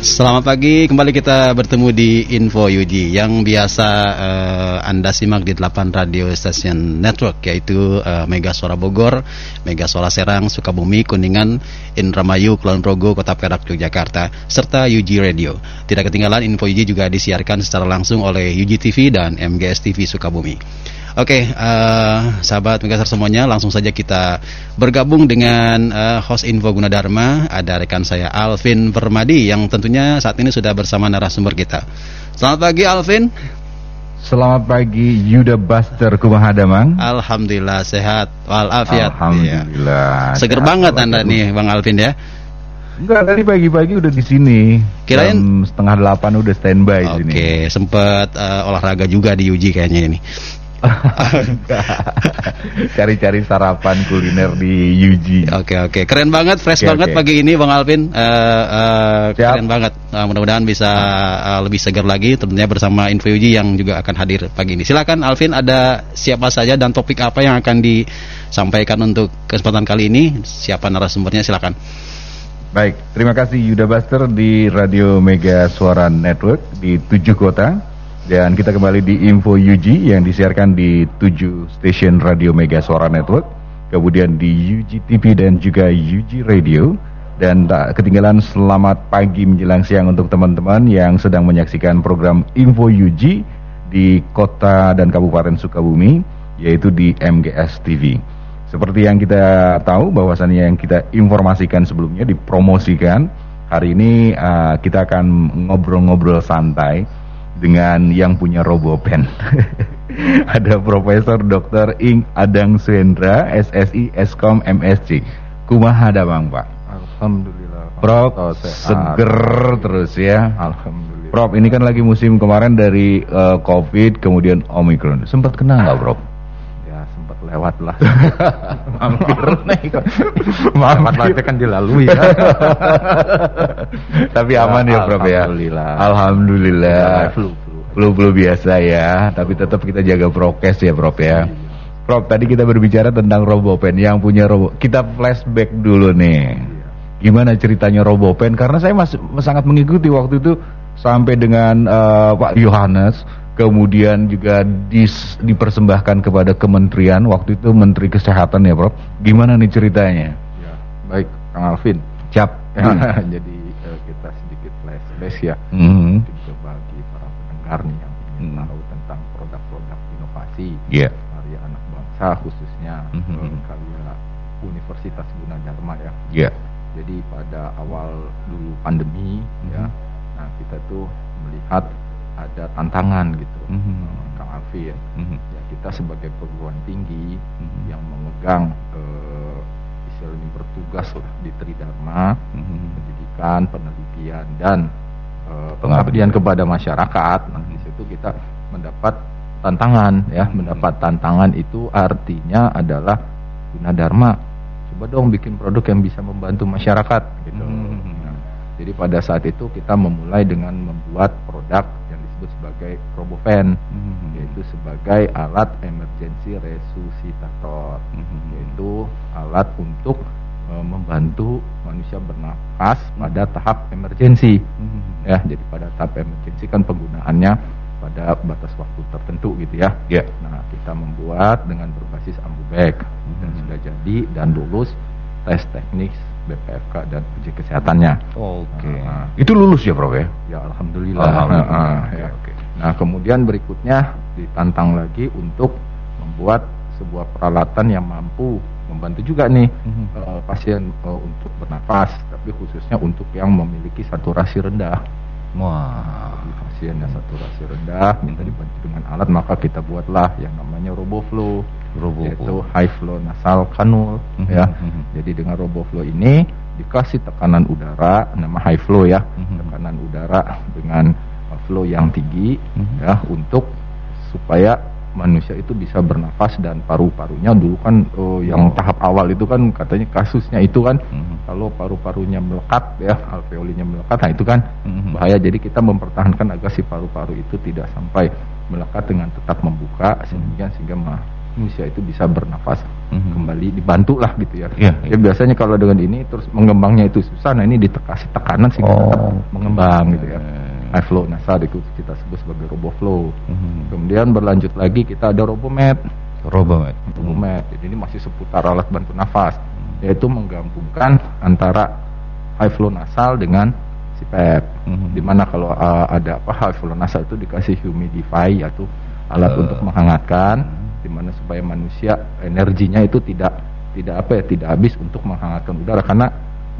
Selamat pagi, kembali kita bertemu di Info Yuji yang biasa uh, Anda simak di 8 radio station network yaitu uh, Mega Suara Bogor, Mega Suara Serang, Sukabumi, Kuningan, Indramayu, Kulon Progo, Kota Perak, Yogyakarta, serta Yuji Radio. Tidak ketinggalan Info Yuji juga disiarkan secara langsung oleh Yuji TV dan MGS TV Sukabumi. Oke, okay, uh, eh, sahabat Megasar semuanya, langsung saja kita bergabung dengan uh, host Info Gunadarma. Ada rekan saya Alvin Permadi yang tentunya saat ini sudah bersama narasumber kita. Selamat pagi Alvin. Selamat pagi Yuda Buster Kumahadamang. Alhamdulillah sehat walafiat. Alhamdulillah. Ya. Seger banget Anda nih Bang Alvin ya. Enggak, tadi pagi-pagi udah di sini. Kirain Jam setengah delapan udah standby di sini. Oke, sempat uh, olahraga juga di Uji kayaknya ini. Cari-cari sarapan kuliner di UG. Oke oke, keren banget, fresh okay, banget okay. pagi ini Bang Alvin. Uh, uh, keren banget. Uh, mudah-mudahan bisa uh, lebih segar lagi, tentunya bersama Info UG yang juga akan hadir pagi ini. Silakan Alvin, ada siapa saja dan topik apa yang akan disampaikan untuk kesempatan kali ini? Siapa narasumbernya? Silakan. Baik, terima kasih Yuda Buster di Radio Mega Suara Network di tujuh kota dan kita kembali di Info UG yang disiarkan di 7 stasiun Radio Mega Suara Network, kemudian di UG TV dan juga UG Radio. Dan tak ketinggalan selamat pagi menjelang siang untuk teman-teman yang sedang menyaksikan program Info UG di kota dan kabupaten Sukabumi, yaitu di MGS TV. Seperti yang kita tahu bahwasannya yang kita informasikan sebelumnya dipromosikan, hari ini uh, kita akan ngobrol-ngobrol santai dengan yang punya RoboPen. Ada Profesor Dr. Ing Adang Suendra, SSI Eskom MSc. Kumaha ada Bang Pak? Alhamdulillah. Prof, seger terus ya. Alhamdulillah. Prof, ini kan lagi musim kemarin dari uh, COVID kemudian Omicron. Sempat kena nggak, Prof? Ya, lewat lah. Mampir. Mampir lah kan dilalui ya. Tapi aman ya, Prof ya. Alhamdulillah. Alhamdulillah. Ya, flu flu-flu biasa ya, tapi tetap kita jaga prokes ya, Prof ya. Prof, tadi kita berbicara tentang Robopen yang punya Robo. Kita flashback dulu nih. Gimana ceritanya Robopen? Karena saya masih sangat mengikuti waktu itu sampai dengan uh, Pak Yohanes, kemudian juga dis, dipersembahkan kepada kementerian waktu itu Menteri Kesehatan ya, Prof. Gimana nih ceritanya? Ya, baik, Kang Alvin. Cap. Jadi uh, kita sedikit flashback ya. Mm -hmm pendengar nih yang ingin hmm. tahu tentang produk-produk inovasi yeah. karya anak bangsa khususnya mm -hmm. karya Universitas Gunadarma ya. Yeah. Jadi pada awal dulu pandemi mm -hmm. ya, nah kita tuh melihat ada tantangan gitu, mm -hmm. Kang Alvin. Mm -hmm. Ya kita sebagai perguruan tinggi mm -hmm. yang memegang uh, istilahnya bertugas lah di Tridharma, mm -hmm. pendidikan, penelitian dan uh, pengabdian kepada masyarakat. Nah, di situ kita mendapat tantangan ya, mendapat tantangan itu artinya adalah guna dharma. Coba dong bikin produk yang bisa membantu masyarakat jadi pada saat itu kita memulai dengan membuat produk yang disebut sebagai RoboFan, hmm. yaitu sebagai alat emergency resusitator, hmm. yaitu alat untuk e, membantu manusia bernafas pada tahap emergensi. Hmm ya jadi pada tahap emergency kan penggunaannya pada batas waktu tertentu gitu ya. Ya. Nah kita membuat dengan berbasis ambu bag hmm. dan sudah jadi dan lulus tes teknik BPFK dan uji kesehatannya. Oke. Okay. Nah, itu lulus ya Prof ya? Ya alhamdulillah. alhamdulillah. Nah, ya. okay. nah kemudian berikutnya ditantang lagi untuk membuat sebuah peralatan yang mampu membantu juga nih mm-hmm. uh, pasien uh, untuk bernafas tapi khususnya untuk yang memiliki saturasi rendah. Wah, pasien yang saturasi rendah minta dibantu dengan alat maka kita buatlah yang namanya RoboFlow, Robo yaitu high flow nasal kanul mm-hmm. ya. Mm-hmm. Jadi dengan RoboFlow ini dikasih tekanan udara nama high flow ya, mm-hmm. tekanan udara dengan flow yang tinggi mm-hmm. ya untuk supaya manusia itu bisa bernafas dan paru-parunya dulu kan oh, yang tahap awal itu kan katanya kasusnya itu kan hmm. kalau paru-parunya melekat ya alveolinya melekat nah itu kan hmm. bahaya jadi kita mempertahankan agar si paru-paru itu tidak sampai melekat dengan tetap membuka sehingga sehingga manusia itu bisa bernafas hmm. kembali dibantu lah gitu ya. Yeah, yeah. Ya biasanya kalau dengan ini terus mengembangnya itu susah nah ini dikasih tekanan sehingga oh. tetap mengembang gitu ya. High flow nasal itu kita sebut sebagai RoboFlow. Mm-hmm. Kemudian berlanjut lagi kita ada RoboMed. RoboMed. RoboMed. Jadi ini masih seputar alat bantu nafas, mm-hmm. yaitu menggabungkan antara high flow nasal dengan CPAP. Mm-hmm. Di mana kalau uh, ada apa high flow nasal itu dikasih humidify yaitu alat uh. untuk menghangatkan, mm-hmm. Di mana supaya manusia energinya itu tidak tidak apa ya tidak habis untuk menghangatkan udara karena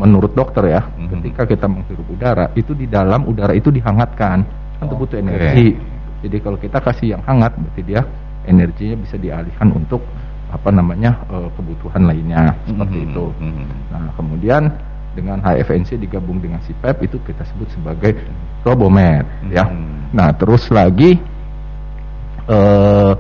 menurut dokter ya, mm-hmm. ketika kita menghirup udara, itu di dalam udara itu dihangatkan, kan oh, butuh energi. Okay. Jadi kalau kita kasih yang hangat, berarti dia energinya bisa dialihkan untuk apa namanya uh, kebutuhan lainnya seperti mm-hmm. itu. Mm-hmm. Nah kemudian dengan HFNC digabung dengan CPAP itu kita sebut sebagai Robomed mm-hmm. ya. Nah terus lagi uh,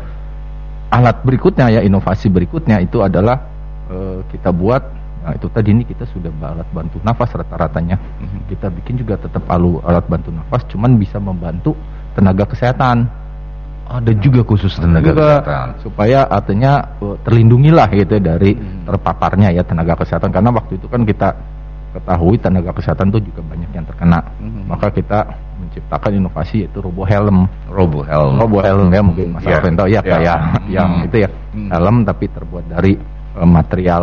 alat berikutnya ya inovasi berikutnya itu adalah uh, kita buat Nah itu tadi ini kita sudah alat bantu nafas rata-ratanya. Mm-hmm. Kita bikin juga tetap alu alat bantu nafas, cuman bisa membantu tenaga kesehatan. Ada juga khusus tenaga juga, kesehatan. Supaya artinya uh, terlindungilah gitu ya dari hmm. terpaparnya ya tenaga kesehatan. Karena waktu itu kan kita ketahui tenaga kesehatan itu juga banyak yang terkena. Hmm. Maka kita menciptakan inovasi yaitu robo helm. Robo helm. Robo helm ya mungkin Mas yeah. Alvin tahu ya yeah. kayak hmm. yang itu ya hmm. helm tapi terbuat dari uh, material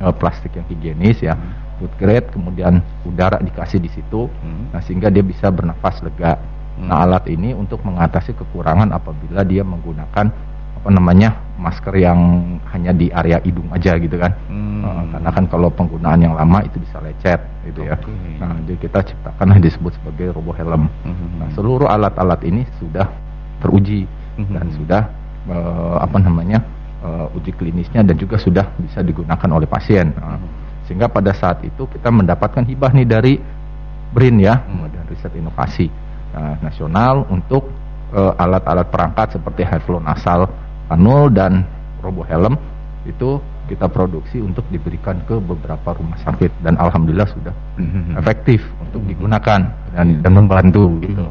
uh, plastik yang higienis ya hmm. food grade kemudian udara dikasih di situ hmm. nah sehingga dia bisa bernafas lega hmm. nah alat ini untuk mengatasi kekurangan apabila dia menggunakan apa namanya masker yang hanya di area hidung aja gitu kan hmm. uh, karena kan kalau penggunaan yang lama itu bisa lecet gitu okay. ya nah jadi kita ciptakan disebut sebagai robo helm hmm. nah seluruh alat-alat ini sudah teruji hmm. dan sudah uh, apa namanya uh, uji klinisnya dan juga sudah bisa digunakan oleh pasien. Uh, sehingga pada saat itu kita mendapatkan hibah nih dari BRIN ya, Badan Riset Inovasi uh, Nasional untuk uh, alat-alat perangkat seperti high flow nasal kanul dan robo helm itu kita produksi untuk diberikan ke beberapa rumah sakit dan alhamdulillah sudah mm-hmm. efektif untuk digunakan dan, dan membantu gitu.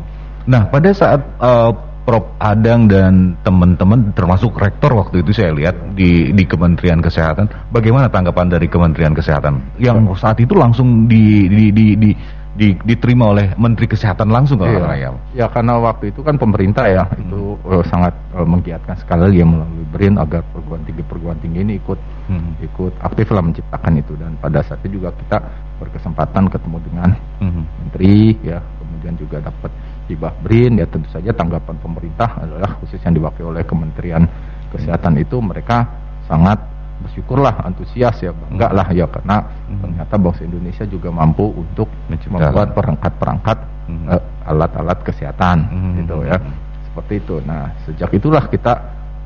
Nah, pada saat uh, Prof Adang dan teman-teman termasuk rektor waktu itu saya lihat di di Kementerian Kesehatan bagaimana tanggapan dari Kementerian Kesehatan? Yang saat itu langsung di di di, di di, diterima oleh Menteri Kesehatan langsung kalau iya. ya karena waktu itu kan pemerintah ya hmm. itu uh, sangat uh, menggiatkan sekali lagi melalui BRIN agar perguruan tinggi perguruan tinggi ini ikut hmm. ikut aktif lah menciptakan itu dan pada saat itu juga kita berkesempatan ketemu dengan hmm. menteri ya kemudian juga dapat hibah BRIN ya tentu saja tanggapan pemerintah adalah khusus yang diwakili oleh Kementerian Kesehatan itu mereka sangat bersyukurlah antusias ya bangga lah ya karena hmm. ternyata bangsa Indonesia juga mampu untuk membuat perangkat-perangkat hmm. uh, alat-alat kesehatan hmm. gitu ya seperti itu nah sejak itulah kita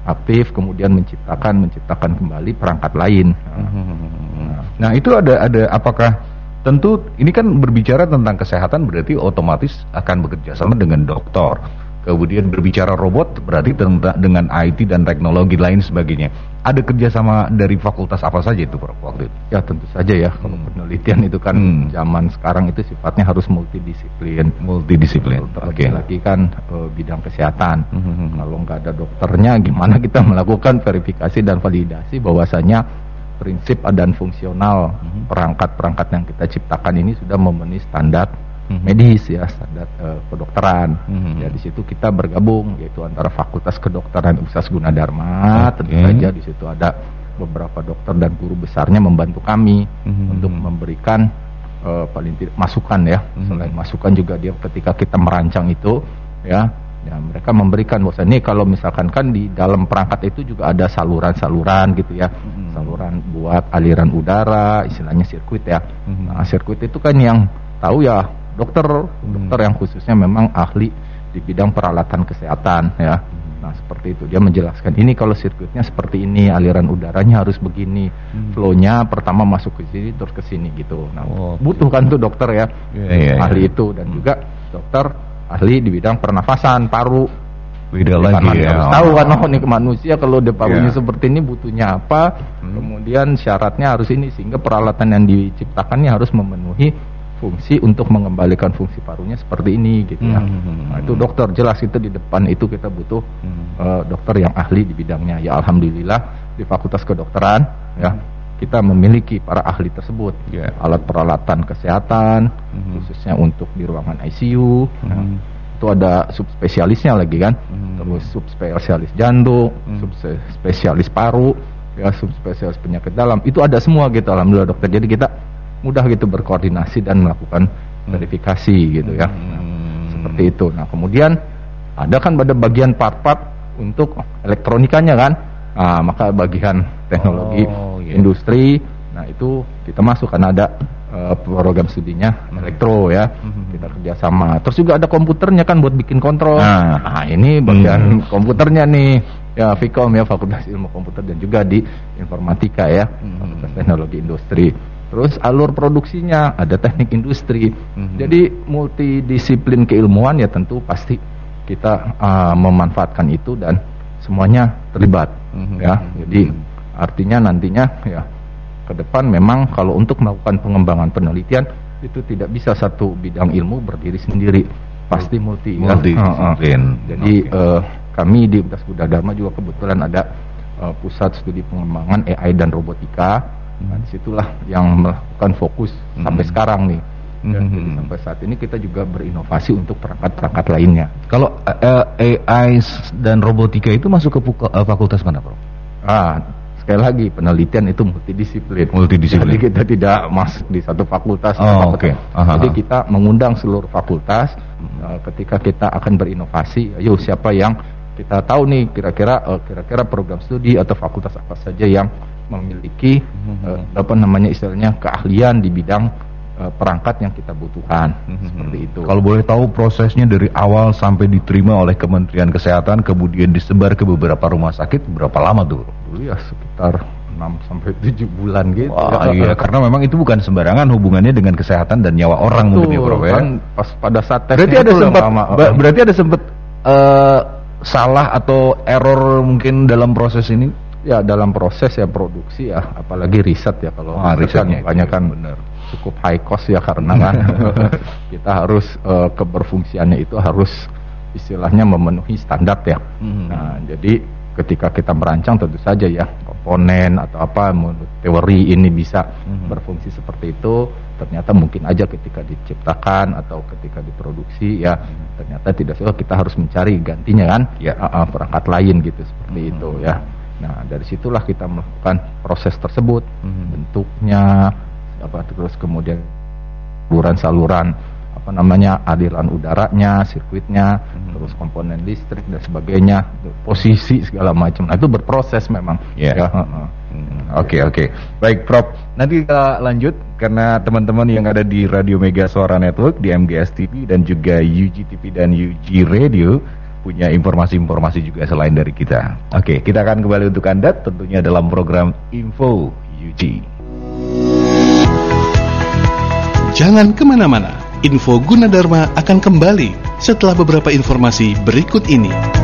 aktif kemudian menciptakan menciptakan kembali perangkat lain nah, nah itu ada ada apakah Tentu ini kan berbicara tentang kesehatan berarti otomatis akan bekerja sama dengan dokter. Kemudian berbicara robot berarti tentang dengan IT dan teknologi lain sebagainya. Ada kerjasama dari fakultas apa saja itu Prof waktu itu? Ya tentu saja ya. Kalau hmm. penelitian itu kan hmm. zaman sekarang itu sifatnya harus multidisiplin. Multidisiplin. Oke. Okay. Lagi kan e, bidang kesehatan. Hmm, hmm, hmm. Kalau nggak ada dokternya, gimana kita melakukan verifikasi dan validasi bahwasanya prinsip dan fungsional perangkat-perangkat yang kita ciptakan ini sudah memenuhi standar mm-hmm. medis ya standar uh, kedokteran mm-hmm. ya di situ kita bergabung yaitu antara Fakultas Kedokteran Universitas Gunadarma okay. tentu saja di situ ada beberapa dokter dan guru besarnya membantu kami mm-hmm. untuk memberikan uh, paling tidak masukan ya mm-hmm. selain masukan juga dia ketika kita merancang itu ya Ya, mereka memberikan bahwa ini kalau misalkan kan di dalam perangkat itu juga ada saluran-saluran gitu ya. Hmm. Saluran buat aliran udara, istilahnya sirkuit ya. Hmm. Nah, sirkuit itu kan yang tahu ya dokter, hmm. dokter yang khususnya memang ahli di bidang peralatan kesehatan ya. Nah, seperti itu. Dia menjelaskan ini kalau sirkuitnya seperti ini, aliran udaranya harus begini. Hmm. Flow-nya pertama masuk ke sini terus ke sini gitu. Nah, oh, butuh kan tuh dokter ya. Yeah, yeah, ahli yeah. itu dan hmm. juga dokter ahli di bidang pernafasan paru Beda lagi Karena ya. harus tahu kan oh nih manusia kalau parunya Iya. seperti ini butuhnya apa, Hmm. kemudian syaratnya harus ini sehingga peralatan yang diciptakannya harus memenuhi fungsi untuk mengembalikan fungsi parunya seperti ini gitu ya. Hmm. Nah, itu dokter jelas itu di depan itu kita butuh Hmm. eh, dokter yang ahli di bidangnya. Ya alhamdulillah di Fakultas Kedokteran ya kita memiliki para ahli tersebut. Ya. Alat peralatan kesehatan Hmm. khususnya untuk di ruangan ICU. Nah, Hmm. itu ada subspesialisnya lagi kan. Hmm. Terus subspesialis jantung, Hmm. subspesialis paru, ya subspesialis penyakit dalam. Itu ada semua gitu alhamdulillah dokter. Jadi kita mudah gitu berkoordinasi dan melakukan verifikasi gitu ya. Nah, Hmm. seperti itu. Nah, kemudian ada kan pada bagian part-part untuk elektronikanya kan. Nah, maka bagian teknologi Oh, iya. industri, nah itu kita masuk karena ada eh, program studinya Hmm. elektro ya. Kita kerjasama. Terus juga ada komputernya kan buat bikin kontrol. Nah. Nah, ini bagian komputernya nih. Ya, Vkom ya Fakultas Ilmu Komputer dan juga di informatika ya, Fakultas Teknologi Industri. Terus alur produksinya ada teknik industri. Jadi multidisiplin keilmuan ya tentu pasti kita ah, memanfaatkan itu dan semuanya terlibat Mhm. ya. Jadi artinya nantinya ya ke depan memang kalau untuk melakukan pengembangan penelitian itu tidak bisa satu bidang ilmu berdiri sendiri, pasti multi. ya. Multidisiplin. Heeh. Jadi eh, kami di Universitas Buddha Dharma juga kebetulan ada eh, pusat studi pengembangan AI dan robotika. Nah, di situlah yang melakukan fokus sampai sekarang nih. Dan Mhm. jadi sampai saat ini kita juga berinovasi untuk perangkat-perangkat lainnya. Kalau eh, AI dan robotika itu masuk ke eh, fakultas mana, Bro? Ah, sekali lagi penelitian itu multidisiplin. Multidisiplin. Jadi kita tidak masuk di satu fakultas. Oh, oke. Aha. Jadi kita mengundang seluruh fakultas eh, ketika kita akan berinovasi. Ayo siapa yang kita tahu nih kira-kira eh, kira-kira program studi atau fakultas apa saja yang memiliki eh, apa namanya istilahnya keahlian di bidang eh, perangkat yang kita butuhkan seperti itu. Kalau boleh tahu prosesnya dari awal sampai diterima oleh Kementerian Kesehatan kemudian disebar ke beberapa rumah sakit berapa lama tuh? Dulu ya sekitar 6 sampai 7 bulan gitu. Wah, ya. iya, karena memang itu bukan sembarangan hubungannya dengan kesehatan dan nyawa orang mungkin ya, Betul, Bro ya. kan pas pada saat tesnya Berarti ada sempat lama. ba- berarti ada sempat eh, salah atau error mungkin dalam proses ini? Ya dalam proses ya produksi ya apalagi riset ya kalau Ah, riset kan risetnya itu, banyak kan benar. cukup high cost ya karena kan kita harus eh, keberfungsiannya itu harus istilahnya memenuhi standar ya. Mhm. Nah, jadi ketika kita merancang tentu saja ya komponen atau apa menurut teori ini bisa Mhm. berfungsi seperti itu ternyata mungkin aja ketika diciptakan atau ketika diproduksi ya ternyata tidak sesuai kita harus mencari gantinya kan Ya. Ah, perangkat lain gitu seperti itu ya nah dari situlah kita melakukan proses tersebut Mhm. bentuknya apa terus kemudian saluran-saluran apa namanya aliran udaranya sirkuitnya Mhm. terus komponen listrik dan sebagainya posisi segala macam nah itu berproses memang Ya. ya. Hmm, Oke oke baik Prof nanti kita lanjut karena teman-teman yang ada di Radio Mega Suara Network di MGS TV dan juga UG TV dan UG Radio punya informasi-informasi juga selain dari kita. Oke kita akan kembali untuk anda tentunya dalam program Info UG. Jangan ke mana-mana, info Gunadarma akan kembali setelah beberapa informasi berikut ini.